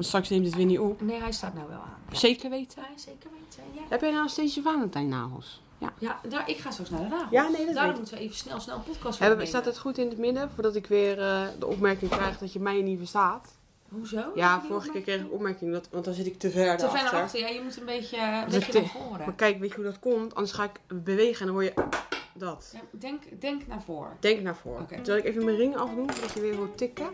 Want straks neemt het weer niet op. Nee, hij staat nou wel aan. Ja, Zeker weten. Ja, zeker weten. Ja, Heb jij nou steeds je Valentijnnagels? Ja. ja daar, ik ga straks naar de nagels. Ja, nee, dat Daarom moeten we even snel, snel een podcast Hebben, staat het goed in het midden voordat ik weer eh, de opmerking krijg dat je mij niet verstaat? Hoezo? Ja, vorige keer kreeg ik opmerking? dat, want dan zit ik te ver Te ver naar achter. Ja, je moet een beetje, een beetje ik naar te- voren. Maar kijk, weet je hoe dat komt? Anders ga ik bewegen en dan hoor je dat. Ja, denk, denk naar voren. Denk naar voren. Oké. Zal ik even mijn ring afdoen, zodat je weer hoort tikken?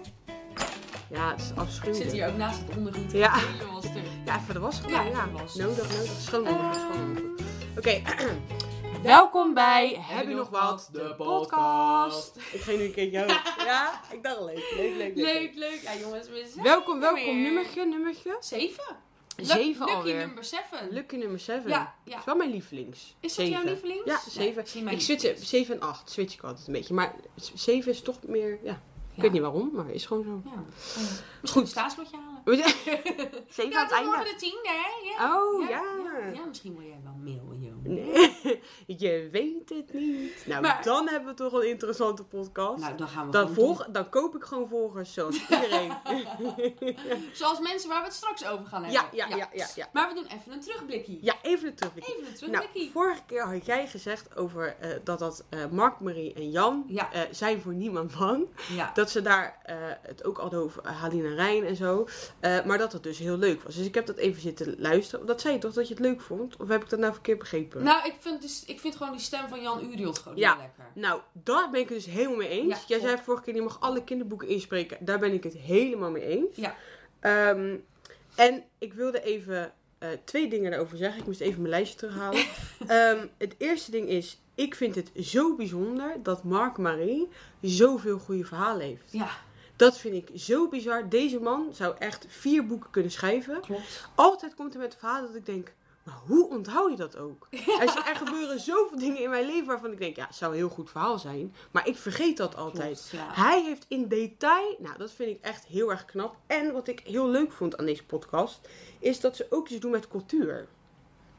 Ja, het is Ik afschuwelijk. zit hier ook naast het ondergoed. Ja. Helemaal stuk. Ja, even de was gedaan. Ja, was. Nodig, nodig. Schoon ondergoed, schoon ondergoed. Oké. Welkom bij Heb je nog wat? De podcast. Ik ga nu een keertje hoog. Ja, ik dacht leuk. Leuk, leuk, leuk. Leuk, leuk. Ja, jongens, we zijn Welkom, welkom. Nummertje, nummertje. Zeven. Zeven Lucky alweer. number seven. Lucky nummer 7. Ja, ja. is wel mijn lievelings. Is dat jouw lievelings? Ja, Nee, 7. is niet mijn ik switch lievelings. 7 en 8. Switch ik altijd een beetje. Maar 7 is toch meer, ja. Ik weet niet waarom, maar is gewoon zo. Misschien een staatsbordje halen. 7 Ja, aan het is morgen de tiende, hè? Ja. Oh, ja. ja. Ja, misschien wil jij wel mail, joh. Nee, je weet het niet. Nou, Maar- dan hebben we toch een interessante podcast. Nou, dan gaan we dan, volg, dan koop ik gewoon volgers zoals iedereen. Zoals mensen waar we het straks over gaan hebben. ja, ja, ja, ja, ja. Maar we doen even een terugblikkie. Ja, even een terugblik. Even een Nou, vorige keer had jij gezegd over eh, dat dat eh, Mark, Marie en Jan Ja. eh, zijn voor niemand bang. Dat ze daar het ook hadden over Halina Rijn en zo. Eh, maar dat het dus heel leuk was. Dus ik heb dat even zitten luisteren. Dat zei je toch dat je het leuk vond? Of heb ik dat nou verkeerd begrepen? Nou, ik vind, dus, ik vind gewoon die stem van Jan Uriot gewoon Ja. heel lekker. Nou, daar ben ik het dus helemaal mee eens. Ja, Jij zei vorige keer, je mag alle kinderboeken inspreken. Daar ben ik het helemaal mee eens. Ja. Ehm, en ik wilde even eh, twee dingen daarover zeggen. Ik moest even mijn lijstje terughalen. Ehm, het eerste ding is, ik vind het zo bijzonder dat Mark Marie zoveel goede verhalen heeft. Ja, Dat vind ik zo bizar. Deze man zou echt vier boeken kunnen schrijven. klopt. Altijd komt hij met verhalen dat ik denk, maar hoe onthoud je dat ook? Er, er gebeuren zoveel dingen in mijn leven waarvan ik denk, ja, het zou een heel goed verhaal zijn. Maar ik vergeet dat altijd. Klopt, ja. Hij heeft in detail, nou dat vind ik echt heel erg knap. En wat ik heel leuk vond aan deze podcast, is dat ze ook iets doen met cultuur.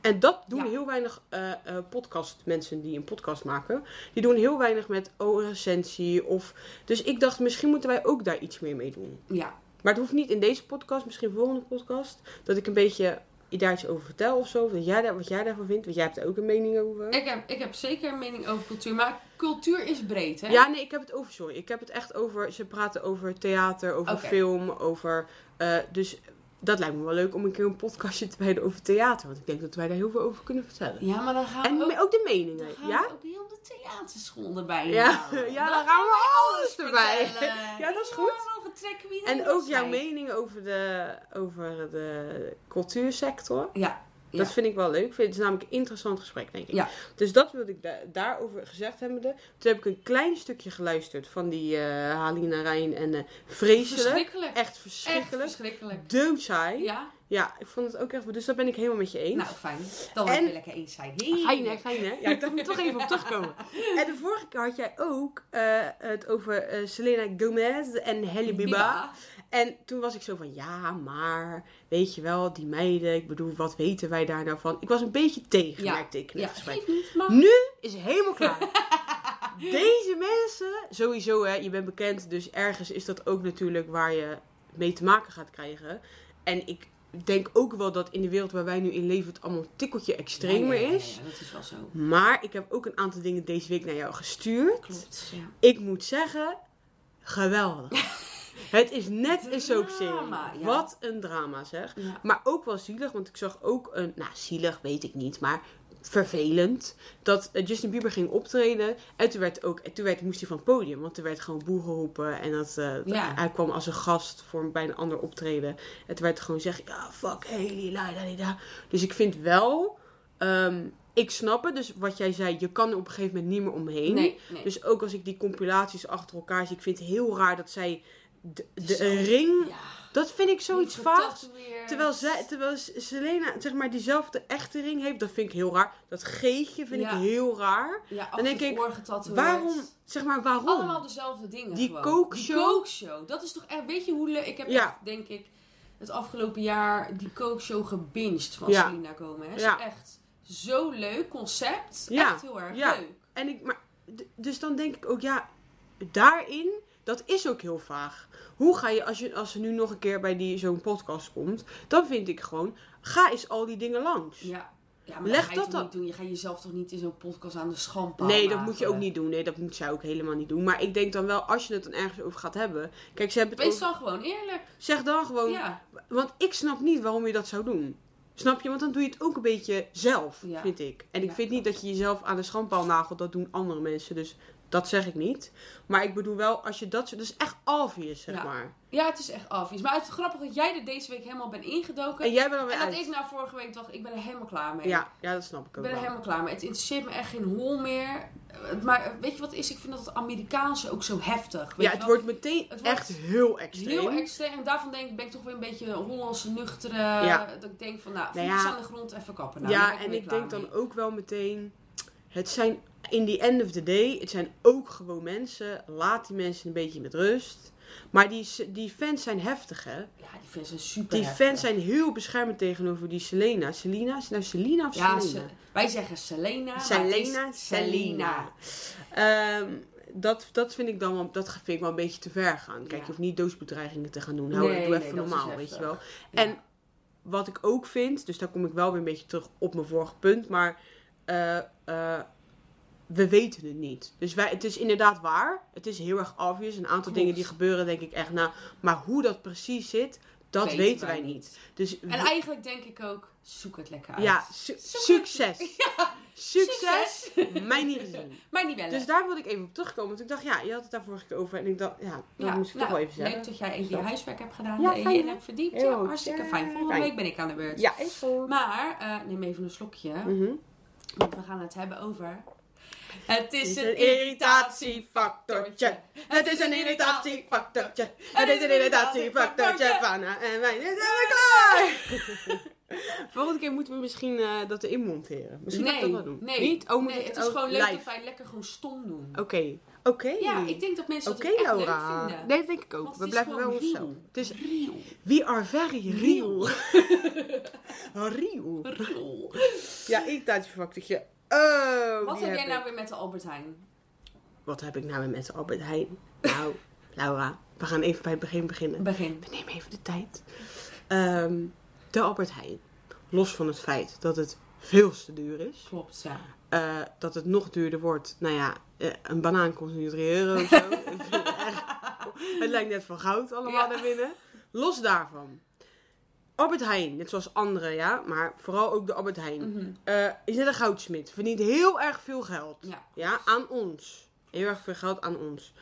En dat doen Ja. heel weinig eh eh podcastmensen die een podcast maken. Die doen heel weinig met oh, recensie of... Dus ik dacht, misschien moeten wij ook daar iets meer mee doen. Ja, Maar het hoeft niet in deze podcast, misschien volgende podcast, dat ik een beetje daar iets over vertel of zo. Wat jij, daar, wat jij daarvan vindt, want jij hebt er ook een mening over. ik heb, ik heb zeker een mening over cultuur. Maar cultuur is breed, hè? Ja, nee, ik heb het over, sorry. Ik heb het echt over, ze praten over theater, over film, over... eh, dus dat lijkt me wel leuk om een keer een podcastje te wijden over theater. Want ik denk dat wij daar heel veel over kunnen vertellen. Ja, maar dan gaan we En ook, ook de dan meningen, gaan ja? we ook heel de theaterschool erbij Ja, halen. ja, dan gaan we alles erbij. vertellen. Ja, dat is goed. Ja, dan vertrekken wie En ook jouw mening over de, over de cultuursector. Ja, Dat vind ik wel leuk. Het is namelijk een interessant gesprek, denk ik. Ja. Dus dat wilde ik da- daarover gezegd hebben. Toen heb ik een klein stukje geluisterd van die eh Halina Rijn en Vreselijk. verschrikkelijk. Echt Echt verschrikkelijk. verschrikkelijk. Doodsaai. Ja. Ja, ik vond het ook echt... Dus daar ben ik helemaal met je eens. nou fijn. Dan En- en... we lekker eens zijn. Fijn hè, fijn hè? Ja, ik dacht er toch even op terugkomen. En de vorige keer had jij ook eh, het over Selena Gomez en Halle Biba. Biba. En toen was ik zo van, ja, maar weet je wel, die meiden, ik bedoel, wat weten wij daar nou van? Ik was een beetje tegen, Ja. merkte ik in het Ja, gesprek. niet. Maar... Nu is het helemaal klaar. Deze mensen, sowieso hè, je bent bekend, dus ergens is dat ook natuurlijk waar je mee te maken gaat krijgen. En ik denk ook wel dat in de wereld waar wij nu in leven het allemaal een tikkeltje extremer Ja, is. Ja, dat is wel zo. Maar ik heb ook een aantal dingen deze week naar jou gestuurd. Klopt. Ja. Ik moet zeggen, geweldig. Het is net een soapserie. Ja. Wat een drama zeg. Ja. Maar ook wel zielig, want ik zag ook een... Nou, zielig weet ik niet, maar vervelend. Dat eh, Justin Bieber ging optreden. En toen, werd ook, en toen werd, moest hij van het podium. Want er werd gewoon boe geroepen. En dat, eh, Ja. hij kwam als een gast voor bij een ander optreden. En toen werd gewoon gezegd... Ja, fuck Haley, la, la, la, la. Dus ik vind wel... ehm, ik snap het. Dus wat jij zei, je kan er op een gegeven moment niet meer omheen. Nee, nee. Dus ook als ik die compilaties achter elkaar zie, ik vind het heel raar dat zij de, een ring, ja. dat vind ik zoiets getatoeëerd. Terwijl, zij, terwijl Selena zeg maar diezelfde echte ring heeft, dat vind ik heel raar. Dat geetje vind Ja. ik heel raar. Ja, Dan denk ik. Waarom, zeg maar waarom? Allemaal dezelfde dingen Die gewoon. kookshow. Die kookshow. Dat is toch echt... Weet je hoe leuk... Ik heb Ja. echt, denk ik, het afgelopen jaar die kookshow gebinged van Ja. Selena Gomez. Ja. Echt zo leuk concept. Ja. Echt heel erg leuk. En ik, maar, dus dan denk ik ook, ja, daarin dat is ook heel vaag. Hoe ga je, als, je, als er nu nog een keer bij die, zo'n podcast komt, dan vind ik gewoon, ga eens al die dingen langs. Ja. Ja, maar Leg dat ga je dat dan- niet doen. Je gaat jezelf toch niet in zo'n podcast aan de schandpaal Nee, dat moet je ook niet doen. Nee, dat moet zij ook helemaal niet doen. Maar ik denk dan wel, als je het dan ergens over gaat hebben. Kijk, ze hebben het Wees over- dan gewoon eerlijk. Zeg dan gewoon, Ja. Want ik snap niet waarom je dat zou doen. Snap je? Want dan doe je het ook een beetje zelf, Ja. vind ik. En ik Ja. vind niet dat je jezelf aan de schandpaal nagelt. Dat doen andere mensen. Dus dat zeg ik niet. Maar ik bedoel wel, als je dat... Dat is echt obvious, zeg Ja. maar. Ja, het is echt afvies. Maar het is grappig dat jij er deze week helemaal bent ingedoken. En jij bent dan weer En dat uit. ik nou vorige week dacht, ik ben er helemaal klaar mee. Ja, ja, dat snap ik Ik ook ben er helemaal klaar mee. Het interesseert me echt geen hol meer. Eh, Maar weet je wat is? Ik vind dat het Amerikaanse ook zo heftig. Weet Ja, het wel? wordt meteen Het wordt echt heel extreem. Heel extreem. En daarvan denk ik, ben ik toch weer een beetje Hollandse nuchtere. Ja. Dat ik denk van, nou, Nou ja. aan de grond even kappen. Nou, ja, ik en ik denk dan ook wel meteen... Het zijn, in the end of the day, het zijn ook gewoon mensen. Laat die mensen een beetje met rust. Maar die, die fans zijn heftig, hè? Ja, die fans zijn super Die heftig. fans zijn heel beschermend tegenover die Selena. Selena? Is nou Selena of Ja, Selena? ze- wij zeggen Selena. Selena, Selena. Ehm, dat, dat vind ik dan wel, dat vind ik wel een beetje te ver gaan. Kijk, Ja. je hoeft niet doosbedreigingen te gaan doen. Hou, Nee, doe even normaal, weet je wel. Ja. En wat ik ook vind, dus daar kom ik wel weer een beetje terug op mijn vorige punt, maar eh, eh, we weten het niet. Dus wij, het is inderdaad waar. Het is heel erg obvious. Een aantal Klopt. dingen die gebeuren, denk ik echt na. Maar hoe dat precies zit, dat Weten weten, wij niet. Dus En eigenlijk denk ik ook, zoek het lekker uit. ja, su- succes. Ja, Succes. Mij niet gezien. Niet bellen. Dus daar wilde ik even op terugkomen. Want ik dacht, ja, je had het daar vorige keer over. En ik dacht, ja, dat ja, moest ik nou, toch wel even leuk zeggen. dat jij even je huiswerk hebt gedaan. Ja, en fijn, je hebt verdiept. Heel Ja, hartstikke Ja, fijn. Volgende fijn. week ben ik aan de beurt. Ja, is goed. Maar, eh, neem even een slokje. Mhm. Want we gaan het hebben over... Het is Het een irritatiefactortje. Het is een irritatiefactortje. Het is een irritatiefactortje. Vanna en wij zijn we klaar. Volgende keer moeten we misschien eh, dat erin monteren. Misschien ik Nee, dat wel doen. nee. Niet? Oh, nee, ik- het is gewoon leuk live. dat wij lekker gewoon stom doen. Oké. Oké. Ja, ik denk dat mensen Oké, dat echt Laura. leuk vinden. Nee, dat denk ik ook. Want We het blijven wel onszelf. Het is Real. We are very real. real. Real. Ja, irritatiefactortje. Oh, Wat heb jij ik. nou weer met de Albert Heijn? Wat heb ik nou weer met Albert Heijn? Nou, Laura, we gaan even bij het begin beginnen. Begin. We nemen even de tijd. Ehm, de Albert Heijn. Los van het feit dat het veel te duur is. Klopt, ja. eh, dat het nog duurder wordt. Nou ja, eh, een banaan kost nu 3 euro of zo. Het, lijkt net van goud allemaal Ja. daar binnen. Los daarvan. Albert Heijn, net zoals anderen, ja. Maar vooral ook de Albert Heijn. Mhm. eh, is net een goudsmid. Verdient heel erg veel geld. Ja. Ja, aan ons. Heel erg veel geld aan ons.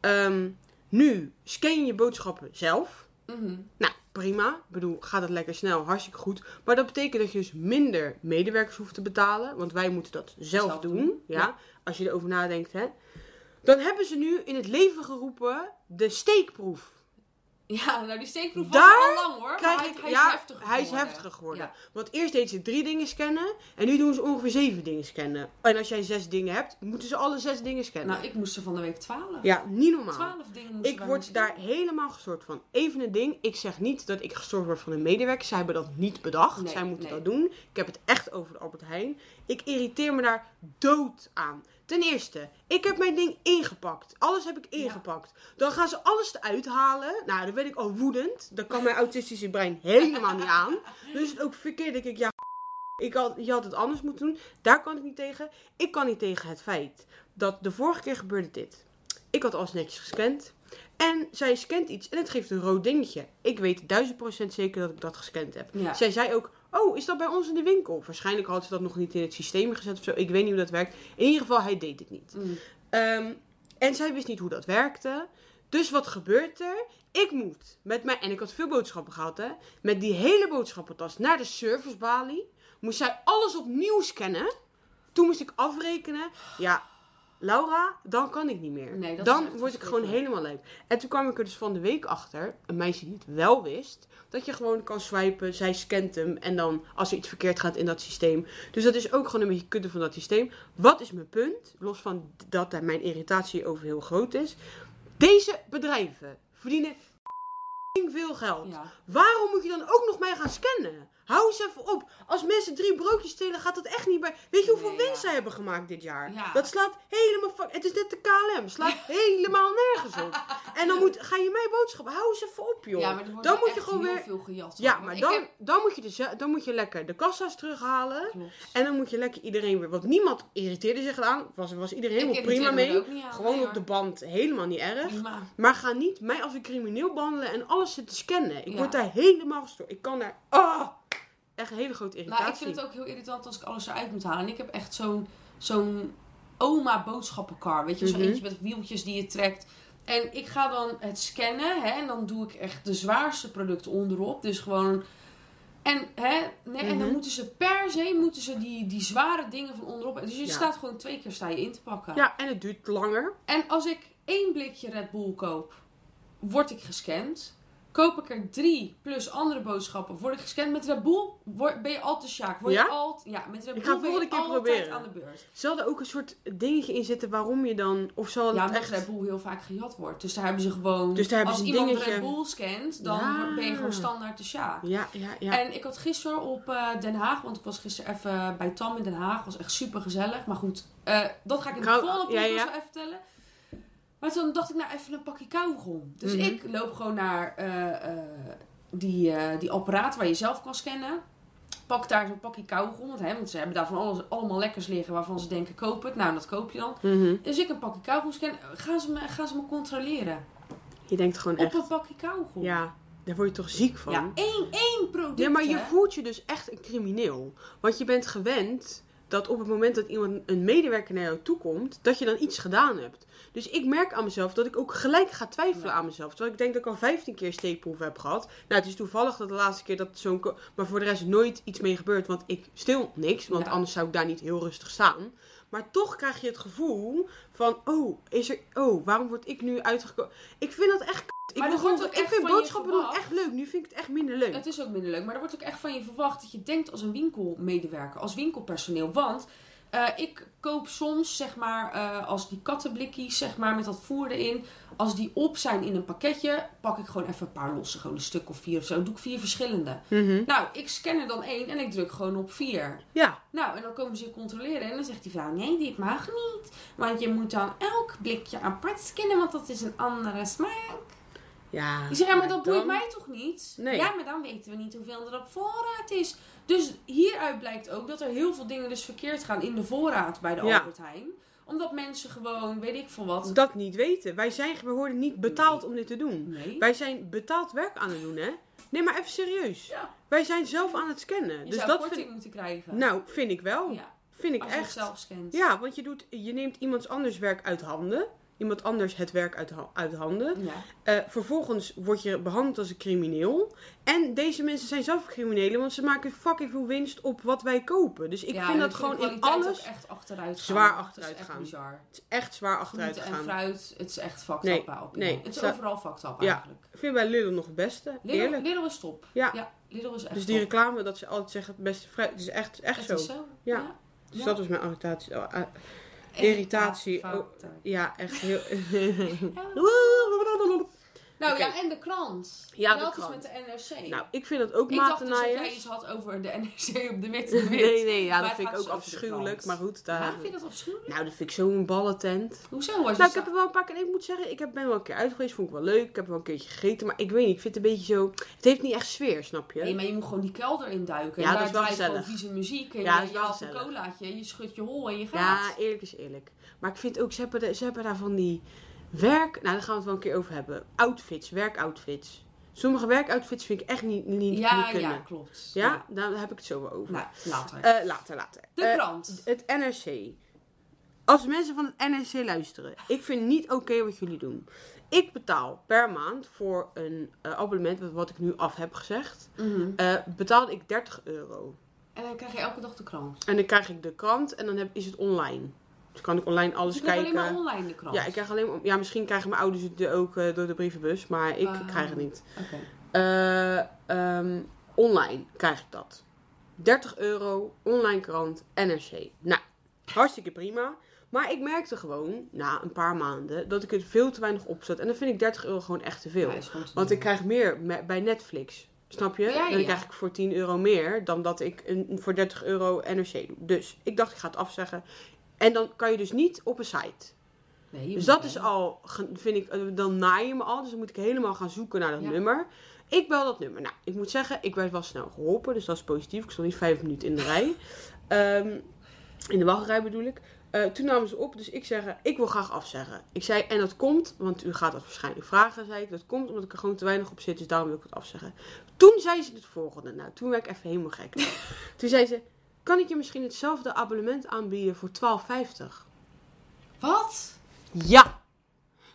Ehm, nu, scan je je boodschappen zelf. Mhm. Nou, prima. Ik bedoel, gaat het lekker snel, hartstikke goed. Maar dat betekent dat je dus minder medewerkers hoeft te betalen. Want wij moeten dat zelf, Zelf doen. doen, Ja, ja. Als je erover nadenkt, hè. Dan hebben ze nu in het leven geroepen de steekproef. Ja, nou die steekproef was Daar al lang hoor. Ik, hij, hij ja, is heftiger hij is geworden. heftiger geworden. Ja. Want eerst deden ze drie dingen scannen. En nu doen ze ongeveer zeven dingen scannen. En als jij zes dingen hebt, moeten ze alle zes dingen scannen. Nou, ik moest er van de week twaalf. ja, niet normaal. Twaalf dingen moest Ik word daar helemaal gestoord van. Even een ding. Ik zeg niet dat ik gestoord word van een medewerker. Zij hebben dat niet bedacht. Nee, Zij moeten nee. dat doen. Ik heb het echt over de Albert Heijn. Ik irriteer me daar dood aan. Ten eerste, ik heb mijn ding ingepakt. Alles heb ik ingepakt. Dan gaan ze alles eruit halen. Nou, dan ben ik al woedend. Dan kan mijn autistische brein helemaal niet aan. Dus het ook verkeerd. denk ik, ja, ik had, je had het anders moeten doen. Daar kan ik niet tegen. Ik kan niet tegen het feit dat de vorige keer gebeurde dit. Ik had alles netjes gescand. En zij scant iets en het geeft een rood dingetje. Ik weet duizend procent zeker dat ik dat gescand heb. Ja. Zij zei ook, oh, is dat bij ons in de winkel? Waarschijnlijk had ze dat nog niet in het systeem gezet of zo. Ik weet niet hoe dat werkt. In ieder geval, hij deed het niet. Mm. Ehm, en zij wist niet hoe dat werkte. Dus wat gebeurt er? Ik moet met mijn, en ik had veel boodschappen gehad hè, met die hele boodschappentas naar de servicebalie. Moest zij alles opnieuw scannen. Toen moest ik afrekenen. Ja, Laura, dan kan ik niet meer. Nee, dan word ik gewoon helemaal lijp. En toen kwam ik er dus van de week achter, een meisje die het wel wist, dat je gewoon kan swipen, zij scant hem en dan als er iets verkeerd gaat in dat systeem. Dus dat is ook gewoon een beetje kutte van dat systeem. Wat is mijn punt? Los van dat mijn irritatie over heel groot is. Deze bedrijven verdienen veel geld. Ja. Waarom moet je dan ook nog mij gaan scannen? Hou eens even op. Als mensen drie broodjes stelen, gaat dat echt niet bij. Weet je hoeveel Nee, winst ja. zij hebben gemaakt dit jaar? Ja. Dat slaat helemaal. fuck- Het is net de KLM. Slaat helemaal nergens op. En dan moet, ga je mij boodschappen. Hou eens even op, joh. Ja, maar dan moet je gewoon weer. veel gejat. Ja, maar dan, heb- dan, moet je de, dan moet je lekker de kassa's terughalen. Klopt. En dan moet je lekker iedereen weer. Want niemand irriteerde zich aan. Was, was iedereen helemaal prima mee. aan, Gewoon nee, op de band helemaal niet erg. Maar ga niet mij als een crimineel behandelen en alles zitten scannen. Ik word daar helemaal gestoord. Ik kan daar. Ah! Echt een hele grote irritatie. Nou, ik vind het ook heel irritant als ik alles eruit moet halen. En ik heb echt zo'n zo'n oma boodschappenkar. Weet je, zo Mhm. eentje met wieltjes die je trekt. En ik ga dan het scannen. Hè, en dan doe ik echt de zwaarste producten onderop. Dus gewoon... En, hè, nee, en dan Mhm. moeten ze per se moeten ze die, die zware dingen van onderop. Dus je Ja. staat gewoon twee keer sta je in te pakken. Ja, en het duurt langer. En als ik één blikje Red Bull koop, word ik gescand. Koop ik er drie plus andere boodschappen, word ik gescand met Bull, word, ben je altijd sjaak. Word Ja? je altijd, ja, met Ik ga ben je volgende keer altijd proberen. aan de beurt. Zal er ook een soort dingetje in zitten waarom je dan. Of zal het Ja, omdat echt. Bull heel vaak gejat wordt. Dus daar hebben ze gewoon, Dus daar hebben als ze iemand dingetje- Bull scant, dan Ja. ben je gewoon standaard de sjaak. Ja, ja, ja. En ik had gisteren op eh, Den Haag, want ik was gisteren even bij Tam in Den Haag. was echt super gezellig. Maar goed, eh, dat ga ik in de volgende podcast ja. even vertellen. Maar toen dacht ik, nou even een pakje kauwgom. Dus Mhm. ik loop gewoon naar eh, eh, die, eh, die apparaat waar je zelf kan scannen. Pak daar zo'n pakje kauwgom. Want, hè, want ze hebben daar van alles, allemaal lekkers liggen waarvan ze denken, koop het. Nou, dat koop je dan. Mhm. Dus ik een pakje kauwgom scannen. Gaan ze me, gaan ze me controleren? Je denkt gewoon Op echt. een pakje kauwgom. Ja, daar word je toch ziek van. Ja, één, één product. Ja, maar je hè. voelt je dus echt een crimineel. Want je bent gewend dat op het moment dat iemand, een medewerker naar jou toe komt, dat je dan iets gedaan hebt. Dus ik merk aan mezelf dat ik ook gelijk ga twijfelen aan mezelf. Terwijl ik denk dat ik al 15 keer steekproeven heb gehad. Nou, het is toevallig dat de laatste keer dat zo'n... Maar voor de rest nooit iets mee gebeurd. Want ik stil niks. Want Ja. anders zou ik daar niet heel rustig staan. Maar toch krijg je het gevoel van... Oh, is er, oh waarom word ik nu uitgekomen? Ik vind dat echt... Ik, Maar gewoon- ik echt vind boodschappen doen echt leuk. Nu vind ik het echt minder leuk. Het is ook minder leuk, maar er wordt ook echt van je verwacht dat je denkt als een winkelmedewerker, als winkelpersoneel. Want eh, ik koop soms, zeg maar, eh, als die kattenblikjes, zeg maar, met dat voer erin, als die op zijn in een pakketje, pak ik gewoon even een paar losse, gewoon een stuk of vier of zo. Dan doe ik vier verschillende. Mhm. Nou, ik scan er dan één en ik druk gewoon op vier. Ja, Nou, en dan komen ze je controleren en dan zegt die vrouw, nee, dit mag niet. Want je moet dan elk blikje apart scannen, want dat is een andere smaak. ja. Ik zeg, ja, maar dat boeit dan- mij toch niet? Nee. Ja, maar dan weten we niet hoeveel er op voorraad is. Dus hieruit blijkt ook dat er heel veel dingen dus verkeerd gaan in de voorraad bij de Ja. Albert Heijn. Omdat mensen gewoon, weet ik veel wat. Dat niet weten. Wij, zijn, we worden niet betaald om dit te doen. Nee. Wij zijn betaald werk aan het doen, hè? Nee, maar even serieus. Ja, Wij zijn zelf aan het scannen. je dus zou dat korting vind, moeten krijgen. nou, vind ik wel. ja, vind ik als je echt. zelf scant. Ja, want je, doet, je neemt iemands anders werk uit handen. Iemand anders het werk uit, uit handen. Ja. Eh, vervolgens word je behandeld als een crimineel. En deze mensen zijn zelf criminelen, want ze maken fucking veel winst op wat wij kopen. Dus ik Ja, vind dat gewoon in alles echt achteruit gaan. zwaar Het is achteruit echt gaan. het is echt zwaar achteruit Groente en fruit, het is echt fucked Nee, up. Nee, Het is overal fucked up Ja. eigenlijk. Ik vind bij Lidl nog het beste. Lidl, Eerlijk. Lidl is top. Ja. ja Lidl is echt Dus die top. reclame dat ze altijd zeggen het beste fruit. Het is echt, echt Het zo. is zo. Ja. Dus dat was mijn irritatie. Irritatie. Oh. ja, echt heel. Nou ja, en de krant. Ja, krant. iets met de NRC. nou, ik vind dat ook ik dacht dus dat jij matenaaiers. iets had over de NRC op de witte wit. Nee, nee, ja, Maar dat het vind ik ook dus afschuwelijk. Maar goed, daar. vind je dat afschuwelijk? Nou, dat vind ik zo'n ballentent. Hoezo? Was je Nou, ik zo- heb er wel een paar keer. Ik moet zeggen, ik heb, ben wel een keer uit geweest. Vond ik wel leuk. Ik heb wel een keertje gegeten. Maar ik weet niet, ik vind het een beetje zo. Het heeft niet echt sfeer, snap je? Nee, maar je moet gewoon die kelder induiken. Ja, en dat is wel gewoon gezellig. vieze muziek. En Ja, dat je, is je haalt een colaatje, je schudt je hol en je gaat. Ja, eerlijk is eerlijk. Maar ik vind ook, ze hebben, de- ze hebben daar van die werk... Nou, daar gaan we het wel een keer over hebben. Outfits, werkoutfits. Sommige werkoutfits vind ik echt niet, niet, ja, niet kunnen. ja, klopt. Ja, daar heb ik het zo wel over. Nou, later. Eh, later, later. de Eh, krant. het NRC. Als mensen van het NRC luisteren, ik vind niet oké wat jullie doen. Ik betaal per maand voor een eh, abonnement, wat- ik nu af heb gezegd, betaalde ik 30 euro. En dan krijg je elke dag de krant. En dan krijg ik de krant en dan heb, is het online. Dus kan ik online alles je kijken. alleen maar online de krant. Ja, ik krijg alleen maar, ja, misschien krijgen mijn ouders het ook eh, door de brievenbus, maar ik Ah. krijg het niet. Oké. Eh, ehm, online krijg ik dat. 30 euro, online krant, NRC. Nou, hartstikke prima. Maar ik merkte gewoon, na een paar maanden, dat ik het veel te weinig opzet. En dan vind ik 30 euro gewoon echt te veel. Ja, Want ik krijg meer me- bij Netflix. Snap je? Ja, ja, Dan krijg ik voor 10 euro meer dan dat ik een, voor 30 euro NRC doe. Dus ik dacht, ik ga het afzeggen. En dan kan je dus niet op een site. Nee, Dus dat is al, vind ik, eh, dan naai je me al. Dus dan moet ik helemaal gaan zoeken naar dat Ja. nummer. Ik bel dat nummer. Nou, ik moet zeggen, ik werd wel snel geholpen. Dus dat is positief. Ik stond niet vijf minuten in de rij. Ehm, in de wachtrij bedoel ik. Eh, toen namen ze op, dus ik zeg, ik wil graag afzeggen. Ik zei, en dat komt, want u gaat dat waarschijnlijk vragen, zei ik. Dat komt omdat ik er gewoon te weinig op zit, dus daarom wil ik het afzeggen. Toen zei ze het volgende. Nou, toen werd ik even helemaal gek. toen zei ze, kan ik je misschien hetzelfde abonnement aanbieden voor 12,50? Wat? Ja.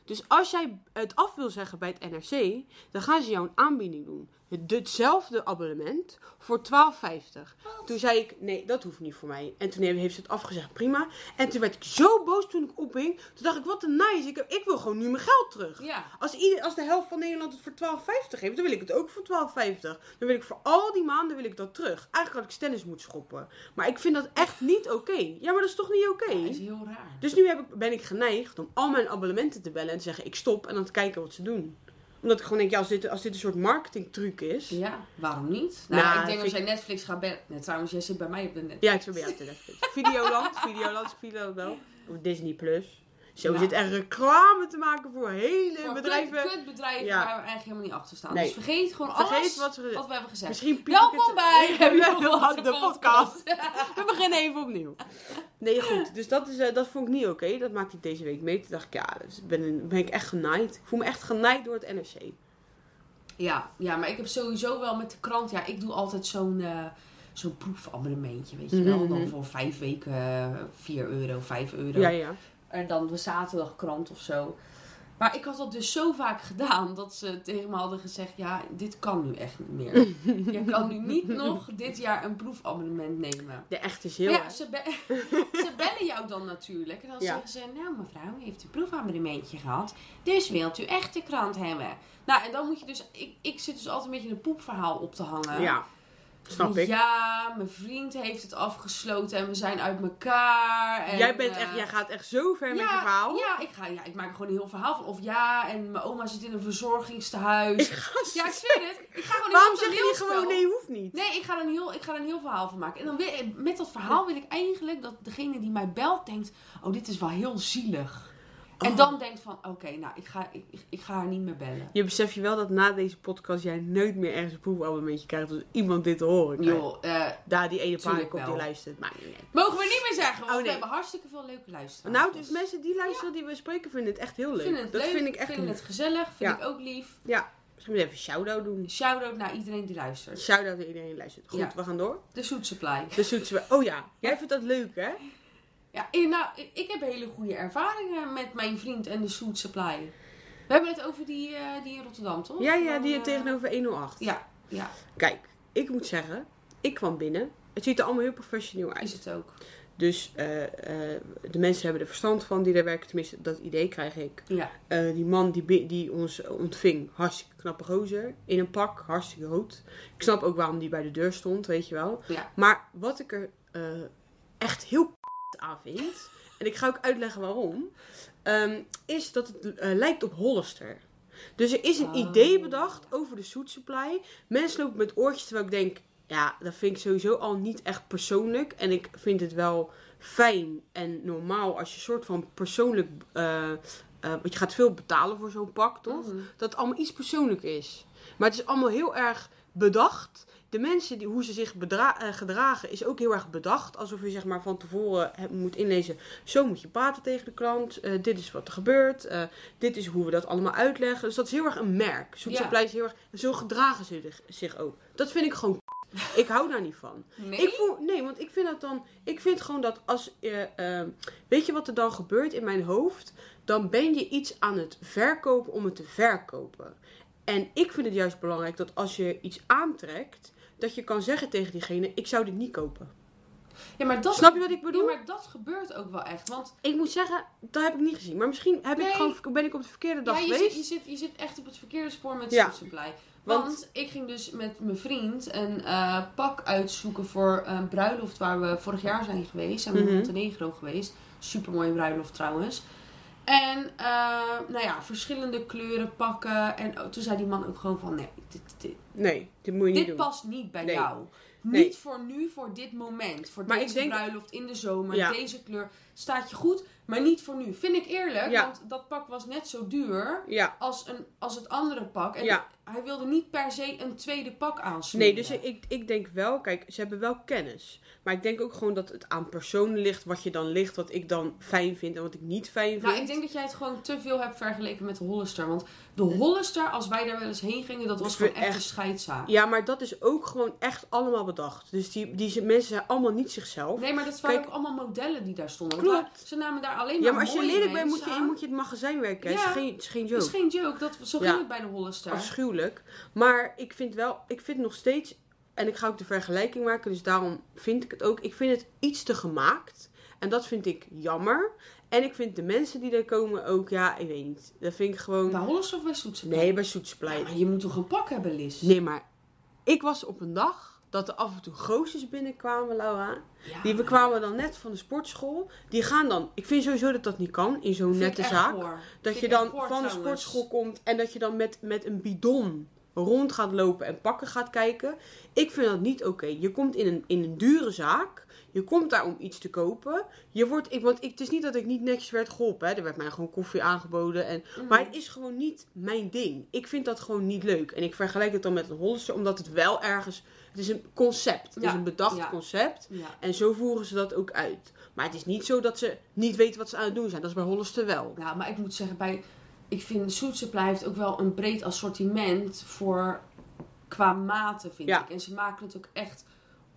Dus als jij het af wil zeggen bij het NRC, dan gaan ze jou een aanbieding doen. Het- Hetzelfde abonnement voor 12,50. Toen zei ik, nee, dat hoeft niet voor mij. En toen heeft ze het afgezegd, prima. En toen werd ik zo boos toen ik opging. Toen dacht ik, wat een nice. Ik, ik wil gewoon nu mijn geld terug. Ja. Als, ieder, als de helft van Nederland het voor 12,50 geeft, dan wil ik het ook voor 12,50. Dan wil ik voor al die maanden wil ik dat terug. Eigenlijk had ik stennis moeten schoppen. Maar ik vind dat echt niet oké. Ja, maar dat is toch niet oké? Dat is heel raar. Dus nu heb ik, ben ik geneigd om al mijn abonnementen te bellen en te zeggen ik stop en dan te kijken wat ze doen. Omdat ik gewoon denk, ja, als dit, als dit een soort marketingtruc is. Ja, waarom niet? Nou, Nou, ik denk als jij Netflix gaat bellen... Nee, trouwens, jij zit bij mij op de net. Ja, ik zit bij jou te Netflix. Videoland, Videoland, Videoland wel. Of Disney Plus. Zo Ja. zit er reclame te maken voor hele Voor bedrijven. kut- kutbedrijven Ja. waar we eigenlijk helemaal niet achter staan. Nee. Dus vergeet gewoon Vergeet alles wat we- wat we hebben gezegd. Misschien Welkom het- bij de, de podcast. We beginnen even opnieuw. Nee, goed. Dus dat, is, eh, dat vond ik niet oké. Dat maakte ik deze week mee. Toen dacht ik, ja, dus ben, ben ik echt genaaid. Ik voel me echt genaaid door het NRC. Ja, ja, maar ik heb sowieso wel met de krant... Ja, ik doe altijd zo'n eh, zo'n proefabonnementje, weet je wel. Mhm. Dan voor vijf weken eh, 4 euro, 5 euro. Ja, ja. En dan de zaterdagkrant of zo. Maar ik had dat dus zo vaak gedaan dat ze tegen me hadden gezegd: Ja, dit kan nu echt niet meer. Je kan nu niet nog dit jaar een proefabonnement nemen. De echte is heel ja, ze, be- ze bellen jou dan natuurlijk. En dan Ja. zeggen ze: Nou, mevrouw, u heeft een proefabonnementje gehad. Dus wilt u echt de krant hebben? Nou, en dan moet je dus. Ik, ik zit dus altijd een beetje een poepverhaal op te hangen. Ja, snap ik. Ja, mijn vriend heeft het afgesloten en we zijn uit elkaar. En, jij, bent eh, echt, jij gaat echt zo ver met je verhaal. ja, ik, ga, ja, ik maak er gewoon een heel verhaal van. Of ja, en mijn oma zit in een verzorgingstehuis. Ja, ik zweer het. Ik ga gewoon Waarom zeg je niet gewoon nee, hoeft niet? Nee, ik ga, er een heel, ik ga er een heel verhaal van maken. En dan wil, met dat verhaal wil ik eigenlijk dat degene die mij belt denkt... Oh, dit is wel heel zielig. En Oh. dan denkt van, oké, nou, ik ga, ik, ga haar niet meer bellen. Je beseft je wel dat na deze podcast jij nooit meer ergens een proefabonnementje krijgt als iemand dit te horen krijgt. Joh, eh, Daar die ene Tuurlijk paardenkop die luistert. Maar nee. mogen we niet meer zeggen, want Oh, we nee. hebben hartstikke veel leuke luisteraars. Nou, dus mensen die luisteren, die we spreken, vinden het echt heel leuk. vinden het dat leuk, vind ik echt vinden het gezellig, vind Ja. ik ook lief. Ja, misschien even shout-out doen. Shout-out naar iedereen die luistert. Shout-out naar iedereen die luistert. Goed, Ja. we gaan door. De Soet Supply. De zoetse... Oh ja, jij vindt dat leuk, hè? Ja, eh, nou, ik- heb hele goede ervaringen met mijn vriend en de Soet Supply. We hebben het over die, eh, die in Rotterdam, toch? Ja, ja, die eh, tegenover 108. Ja, ja, Kijk, ik moet zeggen, ik kwam binnen. Het ziet er allemaal heel professioneel uit. is het ook. Dus de mensen hebben er verstand van die daar werken. Tenminste, dat idee krijg ik. Ja, die man die, die ons ontving, hartstikke knappe gozer. In een pak, hartstikke rood. Ik snap ook waarom die bij de deur stond, weet je wel. Ja. Maar wat ik er echt heel aan vind, en ik ga ook uitleggen waarom, ehm, is dat het eh, lijkt op Hollister. Dus er is een Oh. idee bedacht over de Soet Supply. Mensen lopen met oortjes terwijl ik denk, ja, dat vind ik sowieso al niet echt persoonlijk. En ik vind het wel fijn en normaal als je soort van persoonlijk... eh, want je gaat veel betalen voor zo'n pak, toch? Mhm. Dat het allemaal iets persoonlijk is. Maar het is allemaal heel erg bedacht. De mensen, die, hoe ze zich eh, gedragen, is ook heel erg bedacht. Alsof je zeg maar van tevoren hebt- moet inlezen. Zo moet je praten tegen de klant. Eh, dit is wat er gebeurt. Eh, dit is hoe we dat allemaal uitleggen. Dus dat is heel erg een merk. Ja. Is heel erg... Zo gedragen ze zich- ook. Dat vind ik gewoon... Ik hou daar niet van. Nee? Ik voel, nee, want ik vind dat dan. Ik vind gewoon dat als. eh, eh, weet je wat er dan gebeurt in mijn hoofd? Dan ben je iets aan het verkopen om het te verkopen. En ik vind het juist belangrijk dat als je iets aantrekt, dat je kan zeggen tegen diegene: Ik zou dit niet kopen. Ja, maar dat, Snap je wat ik bedoel? Ja, maar dat gebeurt ook wel echt. Want Ik moet zeggen, dat heb ik niet gezien. Maar misschien heb Nee. ik gewoon, ben ik op de verkeerde dag ja, je, geweest. zit, je, zit, je zit echt op het verkeerde spoor met Ja. Supply. Want, Want- ik ging dus met mijn vriend een eh, pak uitzoeken voor een bruiloft waar we vorig jaar zijn geweest. Zijn we in Mhm. Montenegro geweest. Super mooie bruiloft trouwens. En eh, nou ja, verschillende kleuren pakken. En oh, toen zei die man ook gewoon van nee, dit, dit, Nee, dit moet je niet dit doen. past niet bij Nee. jou. Nee. Niet voor nu, voor dit moment. Voor Maar deze ik denk- bruiloft in de zomer, Ja. deze kleur. Staat je goed, maar niet voor nu. Vind ik eerlijk, Ja. want dat pak was net zo duur Ja, als, een, als het andere pak. En Ja. hij wilde niet per se een tweede pak aansmeren. nee, dus ik, ik denk wel, kijk, ze hebben wel kennis. Maar ik denk ook gewoon dat het aan personen ligt, wat je dan ligt, wat ik dan fijn vind en wat ik niet fijn vind. Nou, ik denk dat jij het gewoon te veel hebt vergeleken met de Hollister. Want de Hollister, als wij daar wel eens heen gingen, dat was gewoon echt een scheidzaak. Ja, maar dat is ook gewoon echt allemaal bedacht. Dus die, die mensen zijn allemaal niet zichzelf. Nee, maar dat waren Kijk- ook allemaal modellen die daar stonden. Klopt. Ze namen daar alleen maar Ja, maar als je lelijk bent, moet je, aan. moet je het magazijn werken. Het Ja. is geen, het is geen joke. is geen joke. Dat, zo Ja. ging het bij de Hollister. Afschuwelijk. Maar ik vind wel, ik vind nog steeds, en ik ga ook de vergelijking maken, dus daarom vind ik het ook. Ik vind het iets te gemaakt. En dat vind ik jammer. En ik vind de mensen die er komen ook, ja, ik weet niet. Dat vind ik gewoon. Bij Hollister of bij Soetsen? Nee, bij Ja, Soetsplein. maar je moet toch een pak hebben, Liz? Nee, maar ik was op een dag dat er af en toe goosjes binnenkwamen, Laura. Ja. Die we kwamen dan net van de sportschool. Die gaan dan, ik vind sowieso dat dat niet kan in zo'n nette zaak. Dat Vind je dan van de sportschool komt en dat je dan met, met een bidon rond gaat lopen en pakken gaat kijken. Ik vind dat niet oké. Je komt in een, in een dure zaak. Je komt daar om iets te kopen. Je wordt, ik, want ik, het is niet dat ik niet netjes werd geholpen. Hè. Er werd mij gewoon koffie aangeboden. En, Mhm. Maar het is gewoon niet mijn ding. Ik vind dat gewoon niet leuk. En ik vergelijk het dan met een Hollister. Omdat het wel ergens... Het is een concept. Het Ja, is een bedacht ja. concept. Ja. En zo voeren ze dat ook uit. Maar het is niet zo dat ze niet weten wat ze aan het doen zijn. Dat is bij Hollister wel. ja, maar ik moet zeggen, bij, ik vind Soet Supply heeft ook wel een breed assortiment voor qua maten, vind Ja. ik. En ze maken het ook echt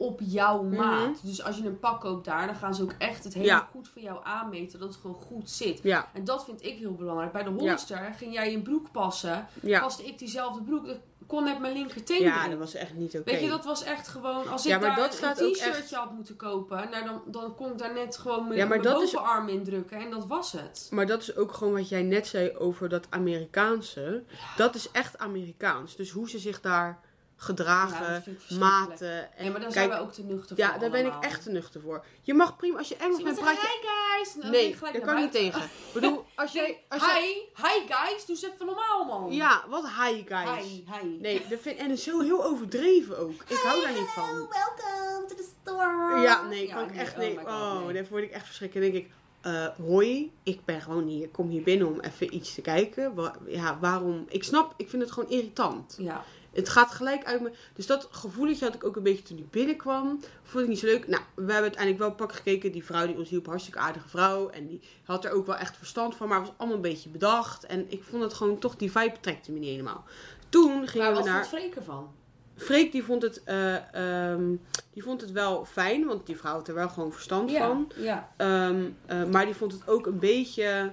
op jouw Mhm. maat. Dus als je een pak koopt daar, dan gaan ze ook echt het Ja. goed voor jou aanmeten. Dat het gewoon goed zit. Ja, En dat vind ik heel belangrijk. Bij de Hollister ging jij een broek passen. ja. Paste ik diezelfde broek. Dat kon net mijn linkerteen Ja, erin. dat was echt niet oké. Weet je, dat was echt gewoon... Als ik Ja, maar daar dat een t-shirtje echt- had moeten kopen... Nou, dan, dan kon ik daar net gewoon mijn, Ja, maar mijn dat is- bovenarm indrukken. En dat was het. Maar dat is ook gewoon wat jij net zei over dat Amerikaanse. Dat is echt Amerikaans. Dus hoe ze zich daar gedragen, verschrikkelijk. maten. En Ja, maar daar kijk, zijn we ook te nuchter ja, voor daar ben ik echt te nuchter voor. Je mag prima, als je Engels bent, praat je... hi guys! Dan Nee, daar kan ik niet tegen. Ik bedoel, als jij... Als. Hi, hi guys! Doe eens even normaal, man. Ja, wat hi guys. Hi, hi. Nee, dat vind, en het is zo heel overdreven ook. Ik hou daar niet van. welcome to the store. Ja, nee, Ja, kan ik nee, echt oh nee. my God, Oh, nee. daar word ik echt verschrikkelijk. Dan denk ik, eh, hoi, ik ben gewoon hier. Ik kom hier binnen om even iets te kijken. Wa- ja, waarom? Ik snap, ik vind het gewoon irritant. Ja. Het gaat gelijk uit me. Dus dat gevoeletje had ik ook een beetje toen ik binnenkwam. Vond ik niet zo leuk. Nou, we hebben uiteindelijk wel pak gekeken. Die vrouw die ons hielp, hartstikke aardige vrouw. En die had er ook wel echt verstand van. Maar was allemaal een beetje bedacht. En ik vond het gewoon toch, die vibe trekte me niet helemaal. Toen gingen Maar we naar... vond Freek ervan? Freek die vond, het, eh, ehm, die vond het wel fijn, want die vrouw had er wel gewoon verstand van. ja. Ehm, eh, maar die vond het ook een beetje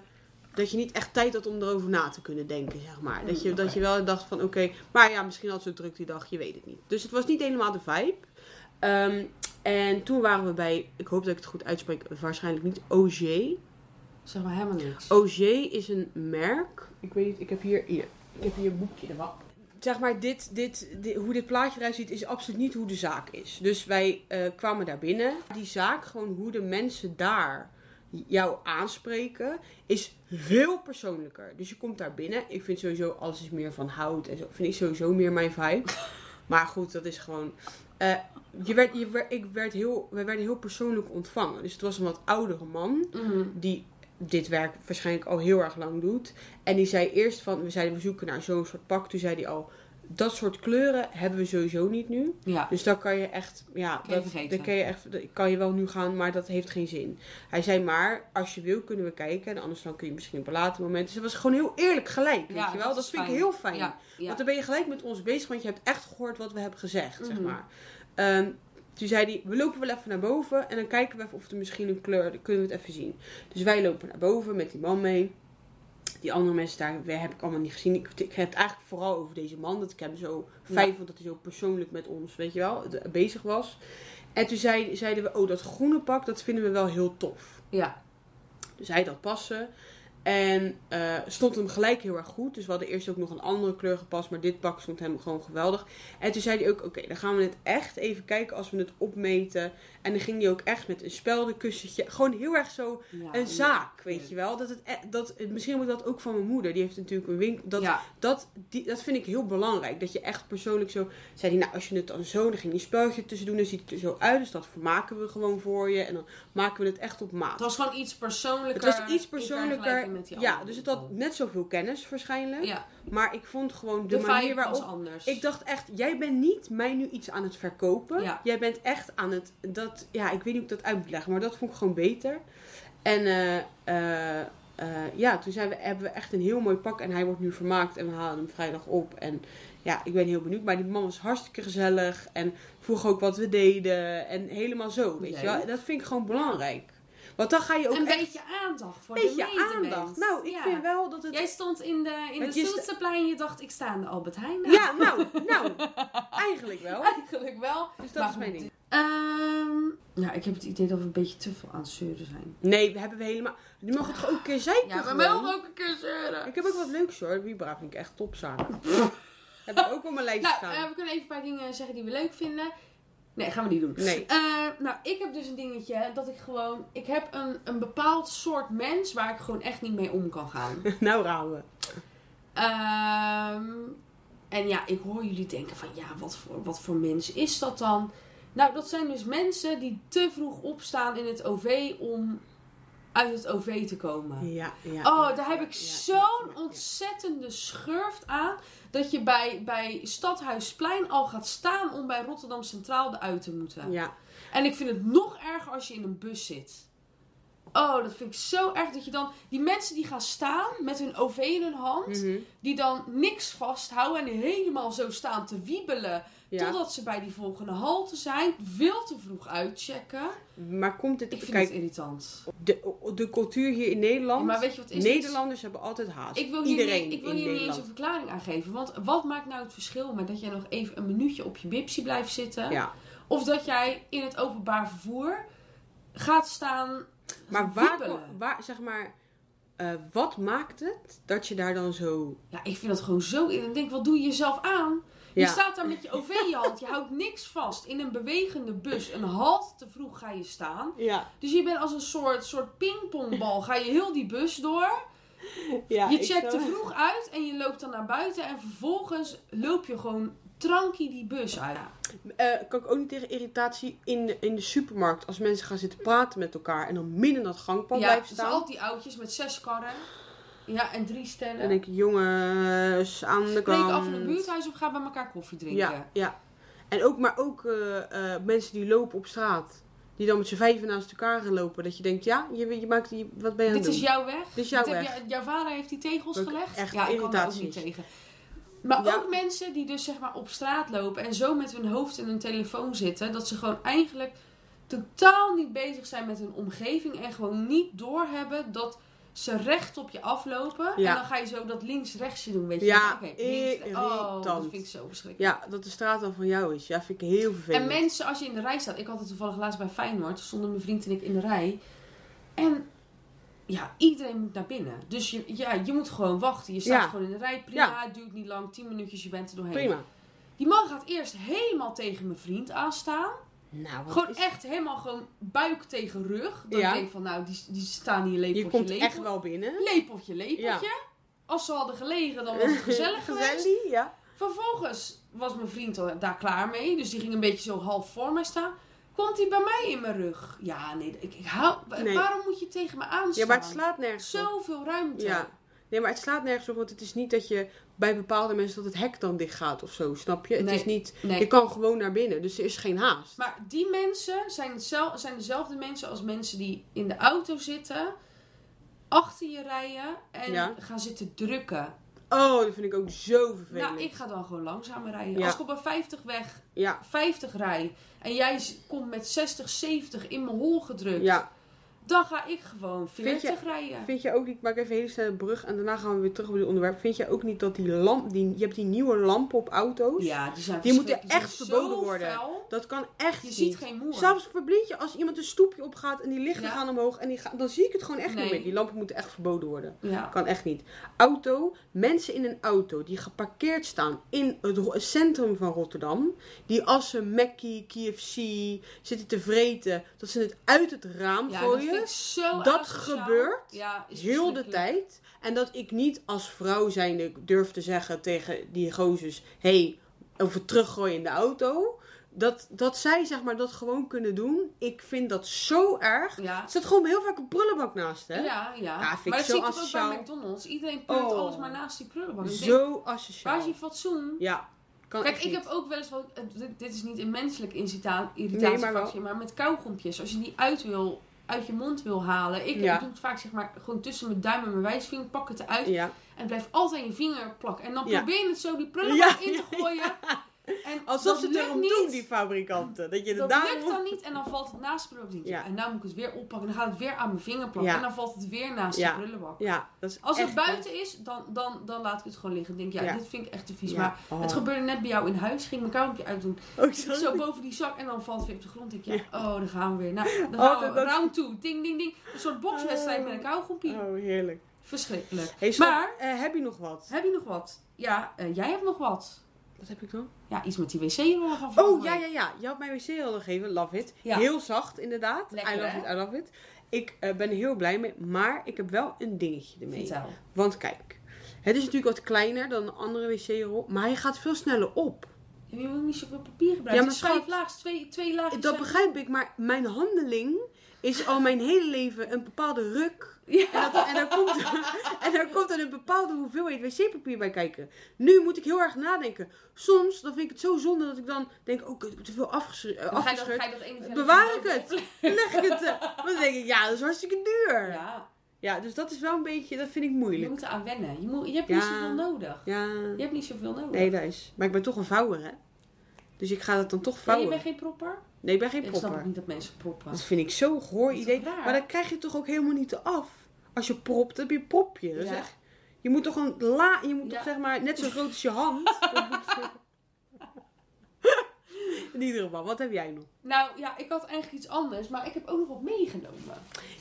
dat je niet echt tijd had om erover na te kunnen denken, zeg maar. Dat je, Mm, dat oké. je wel dacht van oké, maar ja, misschien had ze druk die dag, je weet het niet. Dus het was niet helemaal de vibe. Ehm, en toen waren we bij, ik hoop dat ik het goed uitspreek, waarschijnlijk niet OG. Zeg maar helemaal niks. OG is een merk. Ik weet niet, ik heb hier, hier ik heb hier een boekje ervan. Zeg maar, dit, dit, dit- hoe dit plaatje eruit ziet, is absoluut niet hoe de zaak is. Dus wij eh, kwamen daar binnen. Die zaak, gewoon hoe de mensen daar jou aanspreken, is veel persoonlijker. Dus je komt daar binnen. Ik vind sowieso alles is meer van hout en zo. Vind ik sowieso meer mijn vibe. Maar goed, dat is gewoon. eh, je werd, je werd, ik werd heel, wij werden heel persoonlijk ontvangen. Dus het was een wat oudere man Mhm. die dit werk waarschijnlijk al heel erg lang doet. En die zei eerst van, we zeiden we zoeken naar zo'n soort pak. Toen zei hij al, dat soort kleuren hebben we sowieso niet nu. Ja. Dus dan kan je echt, ja, Kan je dat, dan kan je echt, dat kan je wel nu gaan, maar dat heeft geen zin. Hij zei maar, als je wil kunnen we kijken. En anders dan kun je misschien op een later moment. Dus het was gewoon heel eerlijk gelijk, weet Ja, je wel. Dat, vind ik heel fijn. Ja. Want dan ben je gelijk met ons bezig, want je hebt echt gehoord wat we hebben gezegd, zeg Mhm. maar. Ehm, toen zei hij, we lopen wel even naar boven en dan kijken we even of er misschien een kleur, dan kunnen we het even zien. Dus wij lopen naar boven met die man mee. Die andere mensen daar heb ik allemaal niet gezien. Ik, ik heb het eigenlijk vooral over deze man. Dat ik hem zo fijn vond dat hij zo persoonlijk met ons, weet je wel, bezig was. En toen zei, zeiden we, oh dat groene pak, dat vinden we wel heel tof. ja. Dus hij dat passen. En eh, stond hem gelijk heel erg goed. Dus we hadden eerst ook nog een andere kleur gepast. Maar dit pak stond hem gewoon geweldig. En toen zei hij ook, oké, dan gaan we het echt even kijken als we het opmeten. En dan ging hij ook echt met een speldenkussentje. Gewoon heel erg zo Ja, een zaak, weet je wel. Dat het, e- dat, misschien moet dat ook van mijn moeder. Die heeft natuurlijk een winkel. Dat, ja. dat, die, dat vind ik heel belangrijk. Dat je echt persoonlijk zo... Zei hij, nou, als je het dan zo... Dan ging die speltje tussen doen. Dan ziet het er zo uit. Dus dat maken we gewoon voor je. En dan maken we het echt op maat. Het was gewoon iets persoonlijker. Het was iets persoonlijker. Vergelijking met die Ja, dus het had net zoveel kennis waarschijnlijk. Ja, Maar ik vond gewoon de, de, manier vibe was waarop... anders. Ik dacht echt, jij bent niet mij nu iets aan het verkopen. Ja. Jij bent echt aan het... Dat, ja, ik weet niet hoe ik dat uit moet leggen. Maar dat vond ik gewoon beter. En eh, eh, eh, ja, toen zijn we, hebben we echt een heel mooi pak. En hij wordt nu vermaakt. En we halen hem vrijdag op. En ja, ik ben heel benieuwd. Maar die man was hartstikke gezellig. En vroeg ook wat we deden. En helemaal zo, weet je wel. Dat vind ik gewoon belangrijk. Want dan ga je ook een echt... beetje aandacht voor beetje de medemens. aandacht. Nou, ik Ja. vind wel dat het... Jij stond in de, in de en je dacht, ik sta aan de Albert Heijn. Ja, nou, nou, eigenlijk wel. Eigenlijk wel. Dus dat Maar is mijn ding. Ehm, ja, ik heb het idee dat we een beetje te veel aan het zeuren zijn. Nee, we hebben we helemaal... Je mag het gewoon ook een keer zeiken Ja, we mogen ook een keer zeuren. Ik heb ook wat leuks hoor. Vibra vind ik echt topzaak. heb ik ook op mijn lijstje Nou, staan. eh, we kunnen even een paar dingen zeggen die we leuk vinden. Nee, gaan we niet doen. Nee. Eh, nou, ik heb dus een dingetje dat ik gewoon... Ik heb een, een bepaald soort mens waar ik gewoon echt niet mee om kan gaan. nou rouwen. Ehm, en ja, ik hoor jullie denken van... Ja, wat voor, wat voor mens is dat dan? Nou, dat zijn dus mensen die te vroeg opstaan in het OV om uit het OV te komen. Ja, ja. Oh, daar heb ik zo'n ontzettende schurft aan. Dat je bij, bij Stadhuisplein al gaat staan om bij Rotterdam Centraal eruit te moeten. Ja, En ik vind het nog erger als je in een bus zit. Oh, dat vind ik zo erg dat je dan... Die mensen die gaan staan met hun OV in hun hand. mhm, Die dan niks vasthouden en helemaal zo staan te wiebelen. ja. Totdat ze bij die volgende halte zijn. Veel te vroeg uitchecken. Maar komt het... Ik vind Kijk, het irritant. de, de cultuur hier in Nederland... Ja, maar weet je wat is? Het Nederlanders hebben altijd haast. Ik wil hier, Iedereen niet, ik wil hier niet eens een verklaring aan geven. Want wat maakt nou het verschil met dat jij nog even een minuutje op je bipsie blijft zitten? Ja, Of dat jij in het openbaar vervoer gaat staan maar waar, waar, zeg maar... eh, wat maakt het dat je daar dan zo... Ja, ik vind dat gewoon zo... Ik denk, wat doe je jezelf aan? Je Ja. staat daar met je OV in je hand. Je houdt niks vast. In een bewegende bus. Een halt te vroeg ga je staan. Ja, Dus je bent als een soort, soort pingpongbal. Ga je heel die bus door. ja. je checkt te vroeg uit. En je loopt dan naar buiten. En vervolgens loop je gewoon trankie die bus uit. Eh, kan ik ook niet tegen irritatie in de, in de supermarkt. Als mensen gaan zitten praten met elkaar en dan midden in dat gangpad Ja, blijven dus staan. al die oudjes met zes karren. Ja, en drie sterren. Dan denk ik, jongens, aan de Spreek kant. af in een buurthuis of ga bij elkaar koffie drinken. Ja, ja. En ook, maar ook eh, eh, mensen die lopen op straat. Die dan met z'n vijven naast elkaar gaan lopen. Dat je denkt, ja, je, je maakt die, wat ben je aan Dit het is doen? jouw weg. Dit is jouw Dit heb weg. jou- jouw vader heeft die tegels gelegd. echt ja, ik kan ook niet tegen. Maar Ja. ook mensen die dus zeg maar op straat lopen en zo met hun hoofd in hun telefoon zitten. Dat ze gewoon eigenlijk totaal niet bezig zijn met hun omgeving. En gewoon niet doorhebben dat ze recht op je aflopen. Ja. En dan ga je zo dat links-rechtsje doen, weet je. Ja, Oké, links- Oh, dat vind ik zo verschrikkelijk. Ja, dat de straat dan van jou is. Ja, vind ik heel vervelend. En mensen, als je in de rij staat. Ik had het toevallig laatst bij Feyenoord. Stonden mijn vriend en ik in de rij. En ja, iedereen moet naar binnen. Dus je, ja, je moet gewoon wachten. Je staat Ja. gewoon in de rij. Prima, het duurt niet lang. 10 minuutjes, je bent er doorheen. Prima. Die man gaat eerst helemaal tegen mijn vriend aanstaan. Nou, wat Gewoon is- echt helemaal gewoon buik tegen rug. Dan Ja. denk ik van, nou, die, die staan hier Je lepeltje, komt lepeltje. echt wel binnen. Lepeltje, lepeltje. Als ze hadden gelegen, dan was het gezellig geweest. Gezellig, ja. Vervolgens was mijn vriend al daar klaar mee. Dus die ging een beetje zo half voor mij staan. Komt hij bij mij in mijn rug? Ja, nee. Ik, ik hou, Nee. Waarom moet je tegen me aanstaan? Ja, maar het slaat nergens op. Zoveel ruimte. Ja. Nee, maar het slaat nergens op, want het is niet dat je bij bepaalde mensen dat het hek dan dicht gaat of zo, snap je? Het Nee. is niet, Nee. je kan gewoon naar binnen, dus er is geen haast. Maar die mensen zijn, hetzel- zijn dezelfde mensen als mensen die in de auto zitten. Achter je rijden. En Ja. gaan zitten drukken. Oh, dat vind ik ook zo vervelend. Nou, ik ga dan gewoon langzamer rijden. Ja. Als ik op een 50 weg, Ja, 50 rij. En jij komt met 60, 70 in mijn hol gedrukt. ja. Dan ga ik gewoon Vind 40 rijden. Vind je ook niet, ik maak even een hele snelle brug en daarna gaan we weer terug op dit onderwerp. Vind je ook niet dat die lamp, die, je hebt die nieuwe lampen op auto's? Ja, die zijn Die moeten echt verboden worden. Dat kan echt Je niet. ziet geen moer. Zelfs verblind je als iemand een stoepje opgaat en die lichten Ja. gaan omhoog en die gaan, dan zie ik het gewoon echt Nee. niet meer. Die lampen moeten echt verboden worden. Ja. Kan echt niet. Auto, mensen in een auto die geparkeerd staan in het centrum van Rotterdam. Die als ze Mackie, KFC zitten te vreten, dat ze het uit het raam Ja, dat gooien. Ik zo Dat gebeurt ja, is heel de tijd. En dat ik niet als vrouw zijnde durf te zeggen tegen die gozers... hey, over teruggooien in de auto. Dat, dat zij zeg maar dat gewoon kunnen doen. Ik vind dat zo erg. Ja. Er gewoon heel vaak een prullenbak naast, hè? Ja, ja. Ja, vind ik maar dat zo zie ik ook bij McDonald's. Iedereen pleurt Oh. alles maar naast die prullenbak. Ik denk, Zo waar asociaal. is je fatsoen? Ja, kan Kijk, ik niet. heb ook wel eens wat. Dit, dit is niet een menselijk irrita- Nee, irritatiefactie, maar maar, met kauwgompjes. Als je die uit wil, uit je mond wil halen. Ik Ja. doe het vaak zeg maar gewoon tussen mijn duim en mijn wijsvinger. Pak het eruit. Ja. En het blijft altijd je vinger plakken. En dan probeer je het zo die prullenbak in te gooien. En Alsof dat ze het erom niet. doen, die fabrikanten. Dat je Dat er daar lukt dan niet en dan valt het naast het prullenbak. Ja. En nou moet ik het weer oppakken. Dan gaat het weer aan mijn vinger plakken. Ja. En dan valt het weer naast de prullenbak. Ja, dat is Als het buiten is, dan, dan, dan laat ik het gewoon liggen. Ik denk, ja, dit vind ik echt te vies. Maar Oh. het gebeurde net bij jou in huis. Ging mijn kauwgompje uitdoen. Oh, Zo boven die zak en dan valt het weer op de grond. Ik denk, ja, oh, daar gaan we weer. Nou, dan Oh, gaan we. dat- dat- Round 2. Ding, ding, ding. Een soort bokswedstrijd met een kauwgompie. Oh, heerlijk. Verschrikkelijk. Hey, Maar- eh, heb je nog wat? Heb je nog wat? Ja, eh, jij hebt nog wat. Wat heb ik dan? Ja, iets met die wc-rollen van Oh, ja, ja, ja. Je had mij wc al gegeven. Love it. Ja. Heel zacht, inderdaad. Lekker, I love hè? it, I love it. Ik eh, ben er heel blij mee. Maar ik heb wel een dingetje ermee. Vertel. Want kijk. Het is natuurlijk wat kleiner dan een andere wc-rol. Maar hij gaat veel sneller op. Je moet niet zoveel papier gebruiken. Ja, maar is vijf schat, laagjes, twee, twee laagjes. Dat begrijp ik. Maar mijn handeling is al mijn hele leven een bepaalde ruk. Ja. En, dat, en, daar komt, en daar komt dan een bepaalde hoeveelheid wc-papier bij kijken. Nu moet ik heel erg nadenken. Soms dan vind ik het zo zonde dat ik dan denk, oh, ik heb te veel afgescheurd. Dan ga je dat, afgescheurd. ga je dat ene velletje Bewaar ik het? Dan leg ik het. eh, Dan denk ik, ja, dat is hartstikke duur. Ja. Ja, dus dat is wel een beetje, dat vind ik je moeilijk. moet eraan wennen. Je, moet, je hebt Ja. niet zoveel nodig. Ja. Je hebt niet zoveel nodig. Nee, dat is. Maar ik ben toch een vouwer, hè? Dus ik ga dat dan toch Nee, je vouwen. bent geen propper? Nee, ik ben geen Ik snap propper. ook niet dat mensen proppen. Dat vind ik zo'n goor idee. Maar dan krijg je toch ook helemaal niet af. Als je propt, heb je propje. Echt- Je moet toch een la, je moet toch zeg maar net zo groot als je hand. In ieder geval, wat heb jij nog? Nou ja, ik had eigenlijk iets anders, maar ik heb ook nog wat meegenomen.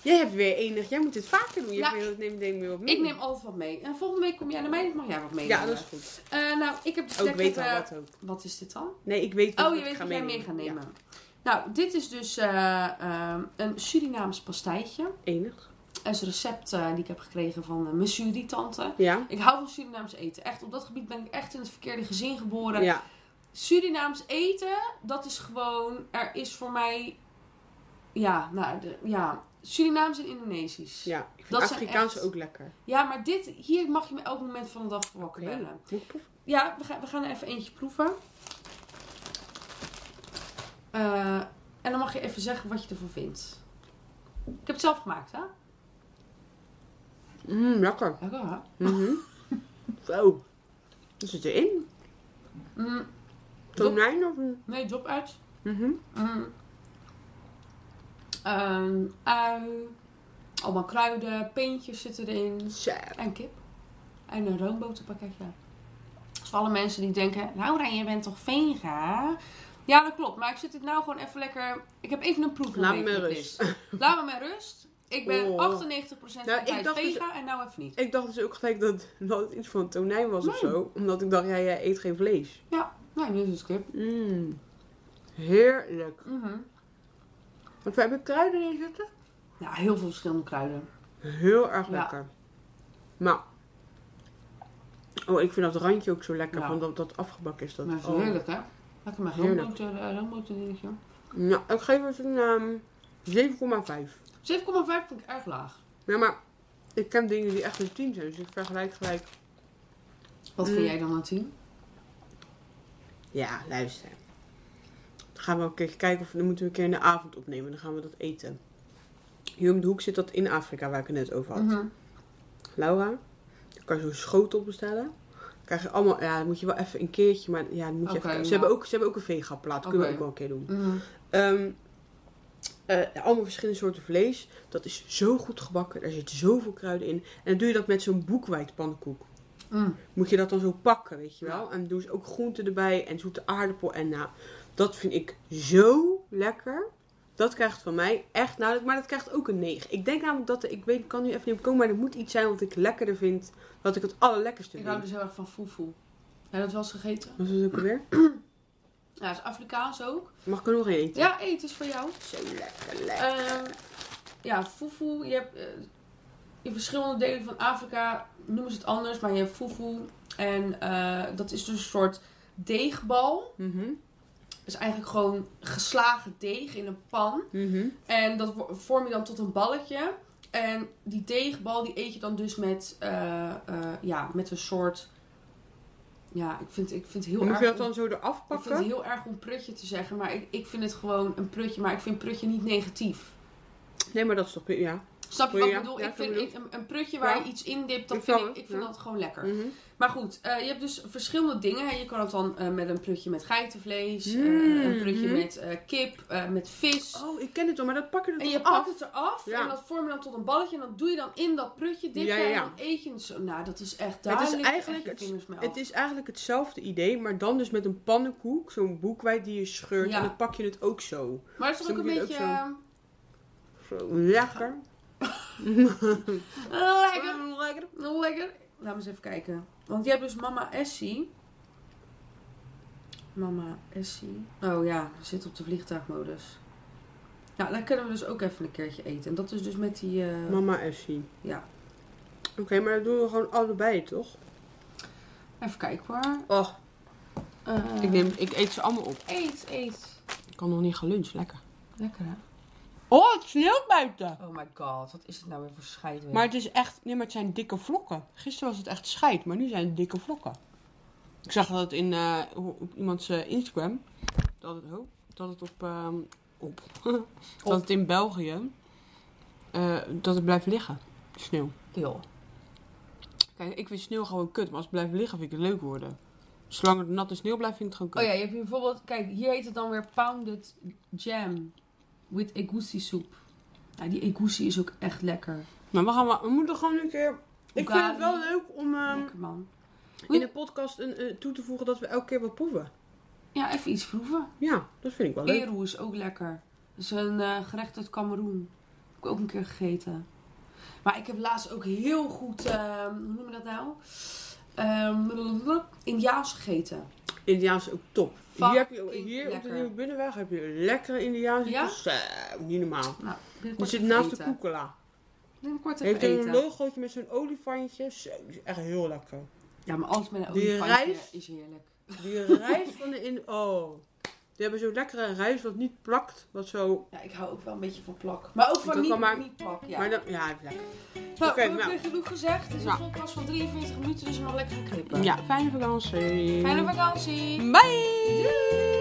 Jij hebt weer enig, jij moet dit vaker doen. Je Nou, neem, neem weer wat mee. Ik neem altijd wat mee. En volgende week kom jij naar mij, dan mag jij wat meenemen. Ja, dat is goed. Eh, nou, ik heb dus Ook lekker, weet al wat ook. Wat is dit dan? Nee, ik weet wat Oh, je ik weet wat jij mee gaat nemen. Ja, Nou, dit is dus eh, eh, een Surinaams pastijtje. enig. Is een recept eh, die ik heb gekregen van uh, mijn Suri-tante. Ja. Ik hou van Surinaams eten. Echt, op dat gebied ben ik echt in het verkeerde gezin geboren. Ja. Surinaams eten, dat is gewoon... Er is voor mij... Ja, nou, de, ja... Surinaams en Indonesisch. ja. Ik vind Dat Afrikaans echt- ook lekker. Ja, maar dit, hier mag je me elk moment van de dag voor wakker bellen. Ja, we gaan, we gaan er even eentje proeven. Eh, en dan mag je even zeggen wat je ervan vindt. Ik heb het zelf gemaakt, hè? Mmm, lekker. Lekker, hè? Mhm. Zo. Wat zit erin? Mm, Tonijn of een... nee, drop uit. Mhm. Mm. Een ui. Allemaal kruiden, peentjes zitten erin. Zo. En kip. En een roomboterpakketje. Dus voor alle mensen die denken, Laura, je bent toch vega? Ja, dat klopt. Maar ik zit dit nou gewoon even lekker... Ik heb even een proef. Laat me rust. Laat me met rust. Ik ben Oh. 98% van Nou, ik dacht dus- vega en nou even niet. Ik dacht dus ook gelijk dat, dat het iets van tonijn was of Nee. zo. Omdat ik dacht, ja, jij eet geen vlees. Ja, nee, dit is kip. Mmm. Heerlijk. Mhm. Wat heb je kruiden in zitten? Ja, heel veel verschillende kruiden. Heel erg Ja. lekker. Nou. Oh, ik vind dat randje ook zo lekker. Ja. Van dat dat afgebakken is. Dat. Maar is oh. heerlijk, hè? Lekker met Heerlijk. roomboter, uh, roomboter dingetje. Nou, ik geef het een ehm 7,5. 7,5 vind ik erg laag. Ja, maar ik ken dingen die echt een 10 zijn. Dus ik vergelijk gelijk. Wat Mm. vind jij dan een 10? Ja, luister. Dan gaan we ook een keer kijken of dan moeten we een keer in de avond opnemen. Dan gaan we dat eten. Hier om de hoek zit dat in Afrika waar ik het net over had. Mhm. Laura, dan kan je zo'n schotel bestellen. Dan krijg je allemaal, ja, moet je wel even een keertje, maar ja, dan moet je Oké, even, ze, ja. hebben ook, ze hebben ook een vega plaat, kunnen we Oké. ook wel een keer doen. Mhm. Ehm, eh, allemaal verschillende soorten vlees. Dat is zo goed gebakken. Daar zit zoveel kruiden in. En dan doe je dat met zo'n boekwijdpannenkoek. Mm. Moet je dat dan zo pakken, weet je wel. Ja. En doen ze ook groenten erbij en zoete aardappel. En nou, dat vind ik zo lekker. Dat krijgt van mij echt, nou, maar dat krijgt ook een 9. Ik denk namelijk dat, ik weet, ik kan nu even niet op komen, maar er moet iets zijn wat ik lekkerder vind. Wat ik het allerlekkerste Ik vind. hou dus heel erg van fufu. Heb je dat eens gegeten? Het ook alweer? Ja, is Afrikaans ook. Mag ik er nog eten? Ja, eten is voor jou. Zo lekker, lekker. Ehm, ja, fufu. Je hebt eh, in verschillende delen van Afrika noemen ze het anders, maar je hebt fufu. En eh, dat is dus een soort deegbal. Mhm, is eigenlijk gewoon geslagen deeg in een pan. mhm. En dat vorm je dan tot een balletje. En die deegbal die eet je dan dus met, eh, ja, met een soort... Ja, ik vind, ik vind het heel Moet erg... je dat dan zo eraf ik vind het pakken? heel erg om prutje te zeggen, maar ik, ik vind het gewoon een prutje. Maar ik vind prutje niet negatief. Nee, maar dat is toch, ja. Snap je wat ik bedoel? ja, ik vind ik- een, een prutje waar Ja. je iets in dipt, dat Ik vind ik, ik vind ja. dat gewoon lekker. Mhm. Maar goed, eh, je hebt dus verschillende dingen. Hè. Je kan het dan eh, met een prutje met geitenvlees, eh, Mm, een prutje mhm. met kip, met vis. Oh, ik ken het al, maar dat pakken we En je af. pakt het eraf Ja. en dat vorm je dan tot een balletje. En dat doe je dan in dat prutje, je Ja, en dan eet je het zo. Nou, dat is echt Het duidelijk. is eigenlijk het, het is eigenlijk hetzelfde idee, maar dan dus met een pannenkoek, zo'n boekwijd die je scheurt Ja. en dan pak je het ook zo. Maar het is ook een het beetje... ook Zo lekker. lekker, lekker, lekker. Laten we eens even kijken. Want je hebt dus Mama Essie. Mama Essie. Oh ja, zit op de vliegtuigmodus. Ja, daar kunnen we dus ook even een keertje eten. En dat is dus met die... eh, Mama Essie. Ja. Oké, maar dat doen we gewoon allebei, toch? Even kijken hoor. Oh, Eh, ik, neem, ik eet ze allemaal op. Eet, eet. Ik kan nog niet gaan lunchen, lekker. Lekker hè? Oh, het sneeuwt buiten. Oh my god, wat is het nou weer voor scheid weer? Maar het is echt, nee, maar het zijn dikke vlokken. Gisteren was het echt scheid, maar nu zijn het dikke vlokken. Ik zag dat in eh, op iemands eh, Instagram, dat het, oh, dat het op, ehm, op, dat het in België, eh, dat het blijft liggen, sneeuw. Joh. Kijk, ik vind sneeuw gewoon kut, maar als het blijft liggen vind ik het leuk worden. Zolang het natte sneeuw blijft, vind ik het gewoon Oh kut. ja, je hebt hier bijvoorbeeld, kijk, hier heet het dan weer pounded jam with egusi soep. Ja, die egusi is ook echt lekker. Maar we, gaan, wel- we moeten gewoon een keer... Ik vind het wel leuk om ehm, lekker man. in de podcast een, eh, toe te voegen dat we elke keer wat proeven. Ja, even iets proeven. Ja, dat vind ik wel leuk. Eru is ook lekker. Dat is een eh, gerecht uit Cameroen. Heb ik ook een keer gegeten. Maar ik heb laatst ook heel goed, ehm, hoe noem je dat nou? Ehm Indiaans gegeten. Indiaans is ook top. Fucking Hier, heb je, hier op de. Nieuwe Binnenweg heb je lekkere Indiaanse Ja? Zo, niet normaal. Nou, Die zit naast de koekela. Heeft een logootje met zo'n olifantje. Zo, die is echt heel lekker. Ja, maar alles met een Die olifantje rijst? is heerlijk. Die rijst van de in... Oh. Die hebben zo'n lekkere rijst wat niet plakt. Wat zo... Ja, ik hou ook wel een beetje van plak. Maar ook van niet, maar- niet plak, ja. Maar dan, ja, lekker. nou, oké, we hebben nou. weer genoeg gezegd. Het is Nou. een podcast van 43 minuten, dus we nog lekker gaan knippen. Ja, fijne vakantie. Fijne vakantie! Bye!